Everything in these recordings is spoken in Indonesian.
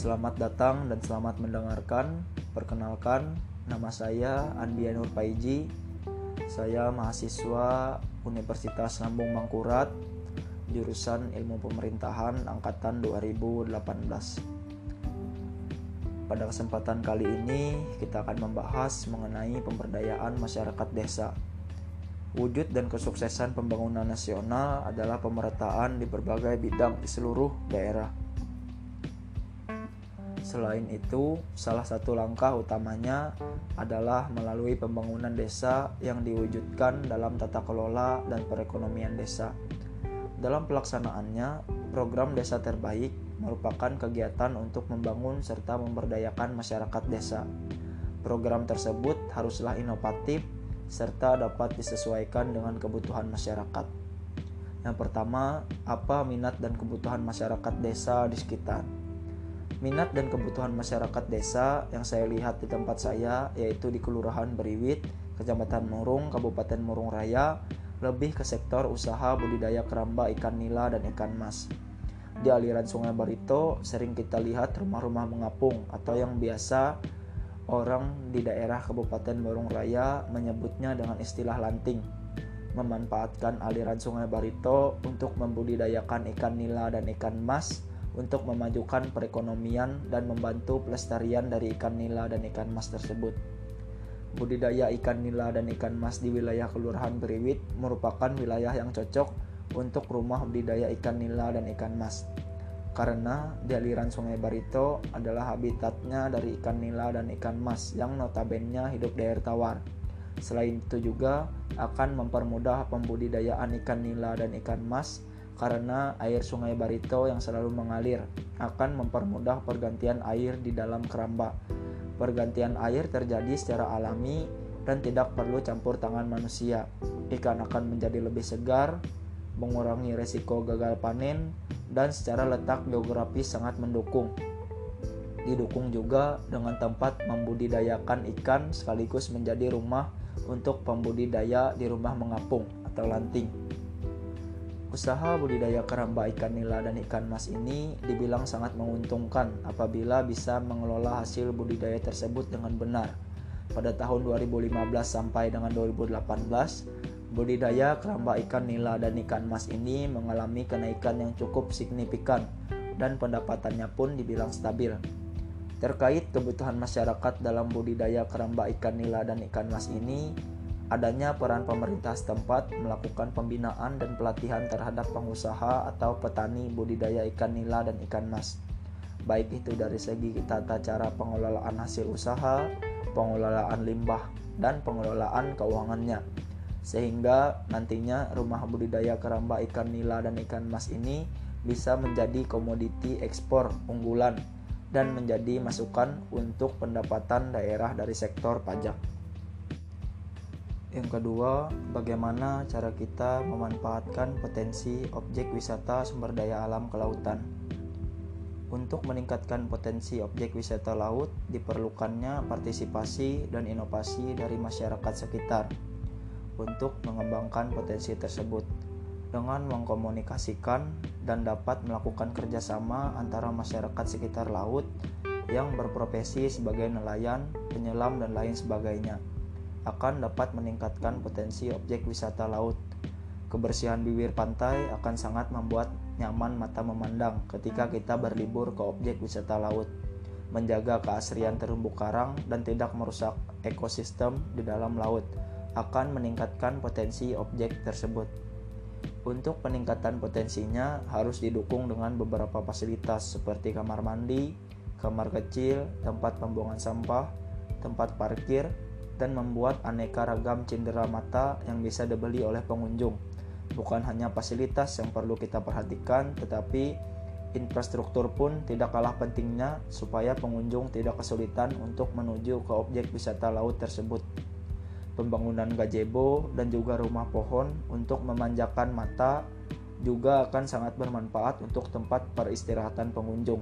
Selamat datang dan selamat mendengarkan. Perkenalkan, nama saya Andia Nur Paiji. Saya mahasiswa Universitas Lambung Mangkurat, jurusan Ilmu Pemerintahan angkatan 2018. Pada kesempatan kali ini, kita akan membahas mengenai pemberdayaan masyarakat desa. Wujud dan kesuksesan pembangunan nasional adalah pemerataan di berbagai bidang di seluruh daerah Selain itu, salah satu langkah utamanya adalah melalui pembangunan desa yang diwujudkan dalam tata kelola dan perekonomian desa. Dalam pelaksanaannya, program Desa Terbaik merupakan kegiatan untuk membangun serta memberdayakan masyarakat desa. Program tersebut haruslah inovatif serta dapat disesuaikan dengan kebutuhan masyarakat. Yang pertama, apa minat dan kebutuhan masyarakat desa di sekitar? Minat dan kebutuhan masyarakat desa yang saya lihat di tempat saya yaitu di Kelurahan Beriwit, Kecamatan Murung, Kabupaten Murung Raya, lebih ke sektor usaha budidaya keramba ikan nila dan ikan mas. Di aliran Sungai Barito sering kita lihat rumah-rumah mengapung atau yang biasa orang di daerah Kabupaten Murung Raya menyebutnya dengan istilah lanting memanfaatkan aliran Sungai Barito untuk membudidayakan ikan nila dan ikan mas untuk memajukan perekonomian dan membantu pelestarian dari ikan nila dan ikan mas tersebut. Budidaya ikan nila dan ikan mas di wilayah Kelurahan Beriwit merupakan wilayah yang cocok untuk rumah budidaya ikan nila dan ikan mas. Karena di aliran Sungai Barito adalah habitatnya dari ikan nila dan ikan mas yang notabene hidup di air tawar. Selain itu juga akan mempermudah pembudidayaan ikan nila dan ikan mas karena air sungai Barito yang selalu mengalir akan mempermudah pergantian air di dalam keramba. Pergantian air terjadi secara alami dan tidak perlu campur tangan manusia. Ikan akan menjadi lebih segar, mengurangi resiko gagal panen, dan secara letak geografis sangat mendukung. Didukung juga dengan tempat membudidayakan ikan sekaligus menjadi rumah untuk pembudidaya di rumah mengapung atau lanting. Usaha budidaya keramba ikan nila dan ikan mas ini dibilang sangat menguntungkan apabila bisa mengelola hasil budidaya tersebut dengan benar. Pada tahun 2015 sampai dengan 2018, budidaya keramba ikan nila dan ikan mas ini mengalami kenaikan yang cukup signifikan dan pendapatannya pun dibilang stabil. Terkait kebutuhan masyarakat dalam budidaya keramba ikan nila dan ikan mas ini, adanya peran pemerintah setempat melakukan pembinaan dan pelatihan terhadap pengusaha atau petani budidaya ikan nila dan ikan mas. Baik itu dari segi tata cara pengelolaan hasil usaha, pengelolaan limbah, dan pengelolaan keuangannya. Sehingga nantinya rumah budidaya keramba ikan nila dan ikan mas ini bisa menjadi komoditi ekspor unggulan dan menjadi masukan untuk pendapatan daerah dari sektor pajak. Yang kedua, bagaimana cara kita memanfaatkan potensi objek wisata sumber daya alam kelautan. Untuk meningkatkan potensi objek wisata laut, diperlukannya partisipasi dan inovasi dari masyarakat sekitar untuk mengembangkan potensi tersebut dengan mengkomunikasikan dan dapat melakukan kerjasama antara masyarakat sekitar laut yang berprofesi sebagai nelayan, penyelam, dan lain sebagainya akan dapat meningkatkan potensi objek wisata laut. Kebersihan bibir pantai akan sangat membuat nyaman mata memandang ketika kita berlibur ke objek wisata laut. Menjaga keasrian terumbu karang dan tidak merusak ekosistem di dalam laut akan meningkatkan potensi objek tersebut. Untuk peningkatan potensinya harus didukung dengan beberapa fasilitas seperti kamar mandi, kamar kecil, tempat pembuangan sampah, tempat parkir, dan membuat aneka ragam cindera mata yang bisa dibeli oleh pengunjung. Bukan hanya fasilitas yang perlu kita perhatikan, tetapi infrastruktur pun tidak kalah pentingnya supaya pengunjung tidak kesulitan untuk menuju ke objek wisata laut tersebut. Pembangunan gazebo dan juga rumah pohon untuk memanjakan mata juga akan sangat bermanfaat untuk tempat peristirahatan pengunjung.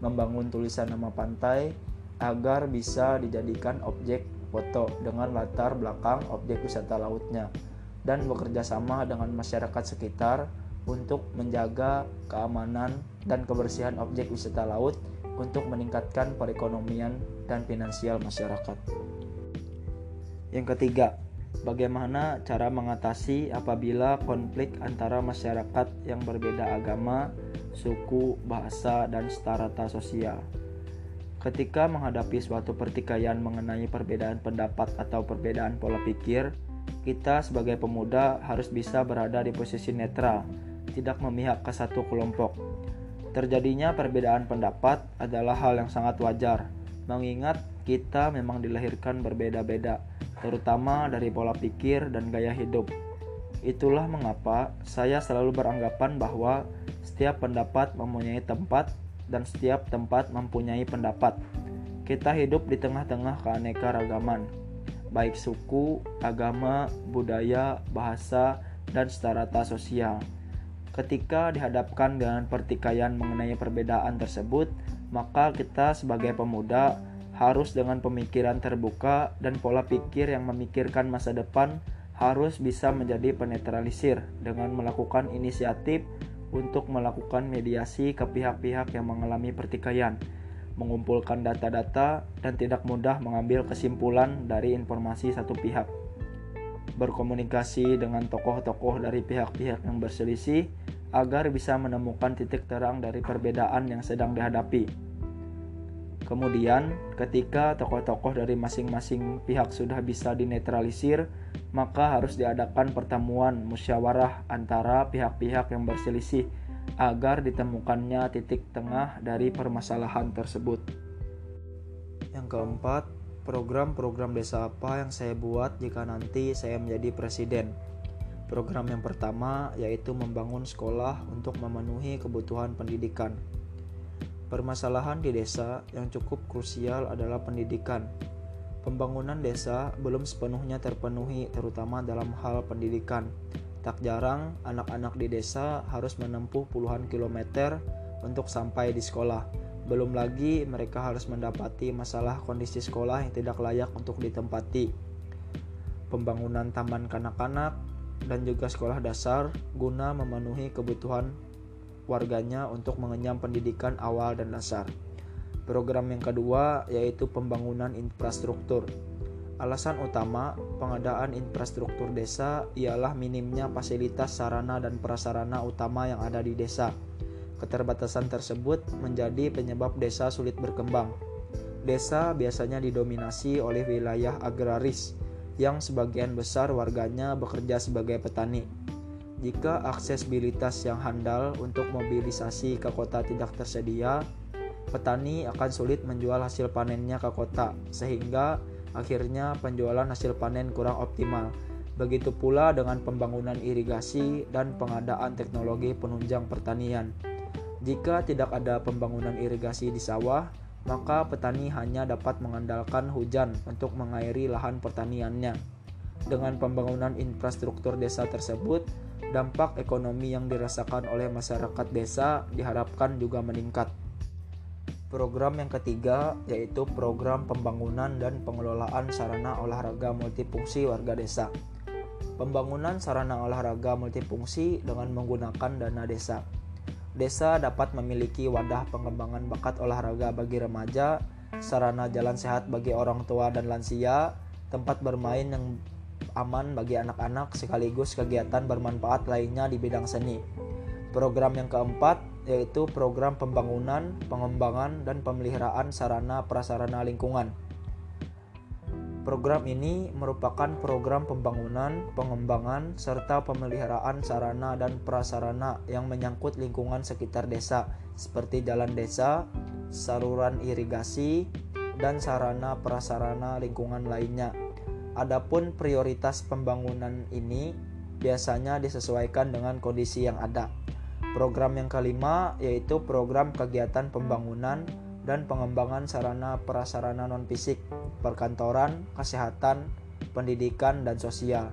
Membangun tulisan nama pantai agar bisa dijadikan objek foto dengan latar belakang objek wisata lautnya dan bekerja sama dengan masyarakat sekitar untuk menjaga keamanan dan kebersihan objek wisata laut untuk meningkatkan perekonomian dan finansial masyarakat. Yang ketiga, bagaimana cara mengatasi apabila konflik antara masyarakat yang berbeda agama, suku, bahasa, dan strata sosial. Ketika menghadapi suatu pertikaian mengenai perbedaan pendapat atau perbedaan pola pikir, kita sebagai pemuda harus bisa berada di posisi netral, tidak memihak ke satu kelompok. Terjadinya perbedaan pendapat adalah hal yang sangat wajar, mengingat kita memang dilahirkan berbeda-beda, terutama dari pola pikir dan gaya hidup. Itulah mengapa saya selalu beranggapan bahwa setiap pendapat mempunyai tempat dan setiap tempat mempunyai pendapat. Kita hidup di tengah-tengah keanekaragaman, baik suku, agama, budaya, bahasa, dan strata sosial. Ketika dihadapkan dengan pertikaian mengenai perbedaan tersebut, maka kita sebagai pemuda harus dengan pemikiran terbuka dan pola pikir yang memikirkan masa depan harus bisa menjadi penetralisir dengan melakukan inisiatif untuk melakukan mediasi ke pihak-pihak yang mengalami pertikaian, mengumpulkan data-data, dan tidak mudah mengambil kesimpulan dari informasi satu pihak. Berkomunikasi dengan tokoh-tokoh dari pihak-pihak yang berselisih agar bisa menemukan titik terang dari perbedaan yang sedang dihadapi. Kemudian, ketika tokoh-tokoh dari masing-masing pihak sudah bisa dinetralisir, maka harus diadakan pertemuan musyawarah antara pihak-pihak yang berselisih agar ditemukannya titik tengah dari permasalahan tersebut. Yang keempat, program-program desa apa yang saya buat jika nanti saya menjadi presiden. Program yang pertama yaitu membangun sekolah untuk memenuhi kebutuhan pendidikan. Permasalahan di desa yang cukup krusial adalah pendidikan Pembangunan desa belum sepenuhnya terpenuhi, terutama dalam hal pendidikan. Tak jarang, anak-anak di desa harus menempuh puluhan kilometer untuk sampai di sekolah. Belum lagi, mereka harus mendapati masalah kondisi sekolah yang tidak layak untuk ditempati. Pembangunan taman kanak-kanak dan juga sekolah dasar guna memenuhi kebutuhan warganya untuk mengenyam pendidikan awal dan dasar. Program yang kedua yaitu pembangunan infrastruktur. Alasan utama pengadaan infrastruktur desa ialah minimnya fasilitas sarana dan prasarana utama yang ada di desa. Keterbatasan tersebut menjadi penyebab desa sulit berkembang. Desa biasanya didominasi oleh wilayah agraris yang sebagian besar warganya bekerja sebagai petani. Jika aksesibilitas yang handal untuk mobilisasi ke kota tidak tersedia, petani akan sulit menjual hasil panennya ke kota, sehingga akhirnya penjualan hasil panen kurang optimal. Begitu pula dengan pembangunan irigasi dan pengadaan teknologi penunjang pertanian. Jika tidak ada pembangunan irigasi di sawah, maka petani hanya dapat mengandalkan hujan untuk mengairi lahan pertaniannya. Dengan pembangunan infrastruktur desa tersebut, dampak ekonomi yang dirasakan oleh masyarakat desa diharapkan juga meningkat. Program yang ketiga yaitu program pembangunan dan pengelolaan sarana olahraga multifungsi warga desa. Pembangunan sarana olahraga multifungsi dengan menggunakan dana desa. Desa dapat memiliki wadah pengembangan bakat olahraga bagi remaja, sarana jalan sehat bagi orang tua dan lansia, tempat bermain yang aman bagi anak-anak sekaligus kegiatan bermanfaat lainnya di bidang seni. Program yang keempat yaitu program pembangunan, pengembangan, dan pemeliharaan sarana prasarana lingkungan. Program ini merupakan program pembangunan, pengembangan, serta pemeliharaan sarana dan prasarana yang menyangkut lingkungan sekitar desa, seperti jalan desa, saluran irigasi, dan sarana prasarana lingkungan lainnya. Adapun prioritas pembangunan ini biasanya disesuaikan dengan kondisi yang ada. Program yang kelima yaitu program kegiatan pembangunan dan pengembangan sarana prasarana non-fisik, perkantoran, kesehatan, pendidikan, dan sosial.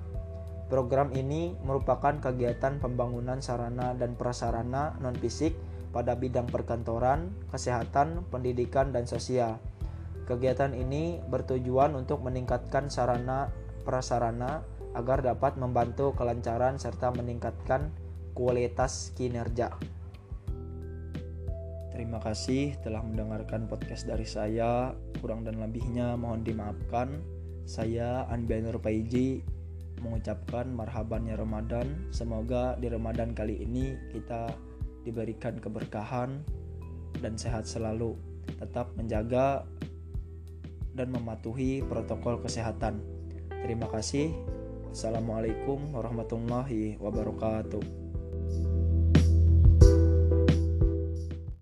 Program ini merupakan kegiatan pembangunan sarana dan prasarana non-fisik pada bidang perkantoran, kesehatan, pendidikan, dan sosial. Kegiatan ini bertujuan untuk meningkatkan sarana prasarana agar dapat membantu kelancaran serta meningkatkan kualitas kinerja. Terima kasih telah mendengarkan podcast dari saya. Kurang dan lebihnya mohon dimaafkan. Saya Anbian Paiji mengucapkan marhabannya Ramadan. Semoga di Ramadan kali ini kita diberikan keberkahan dan sehat selalu. Tetap menjaga dan mematuhi protokol kesehatan. Terima kasih. Assalamualaikum warahmatullahi wabarakatuh.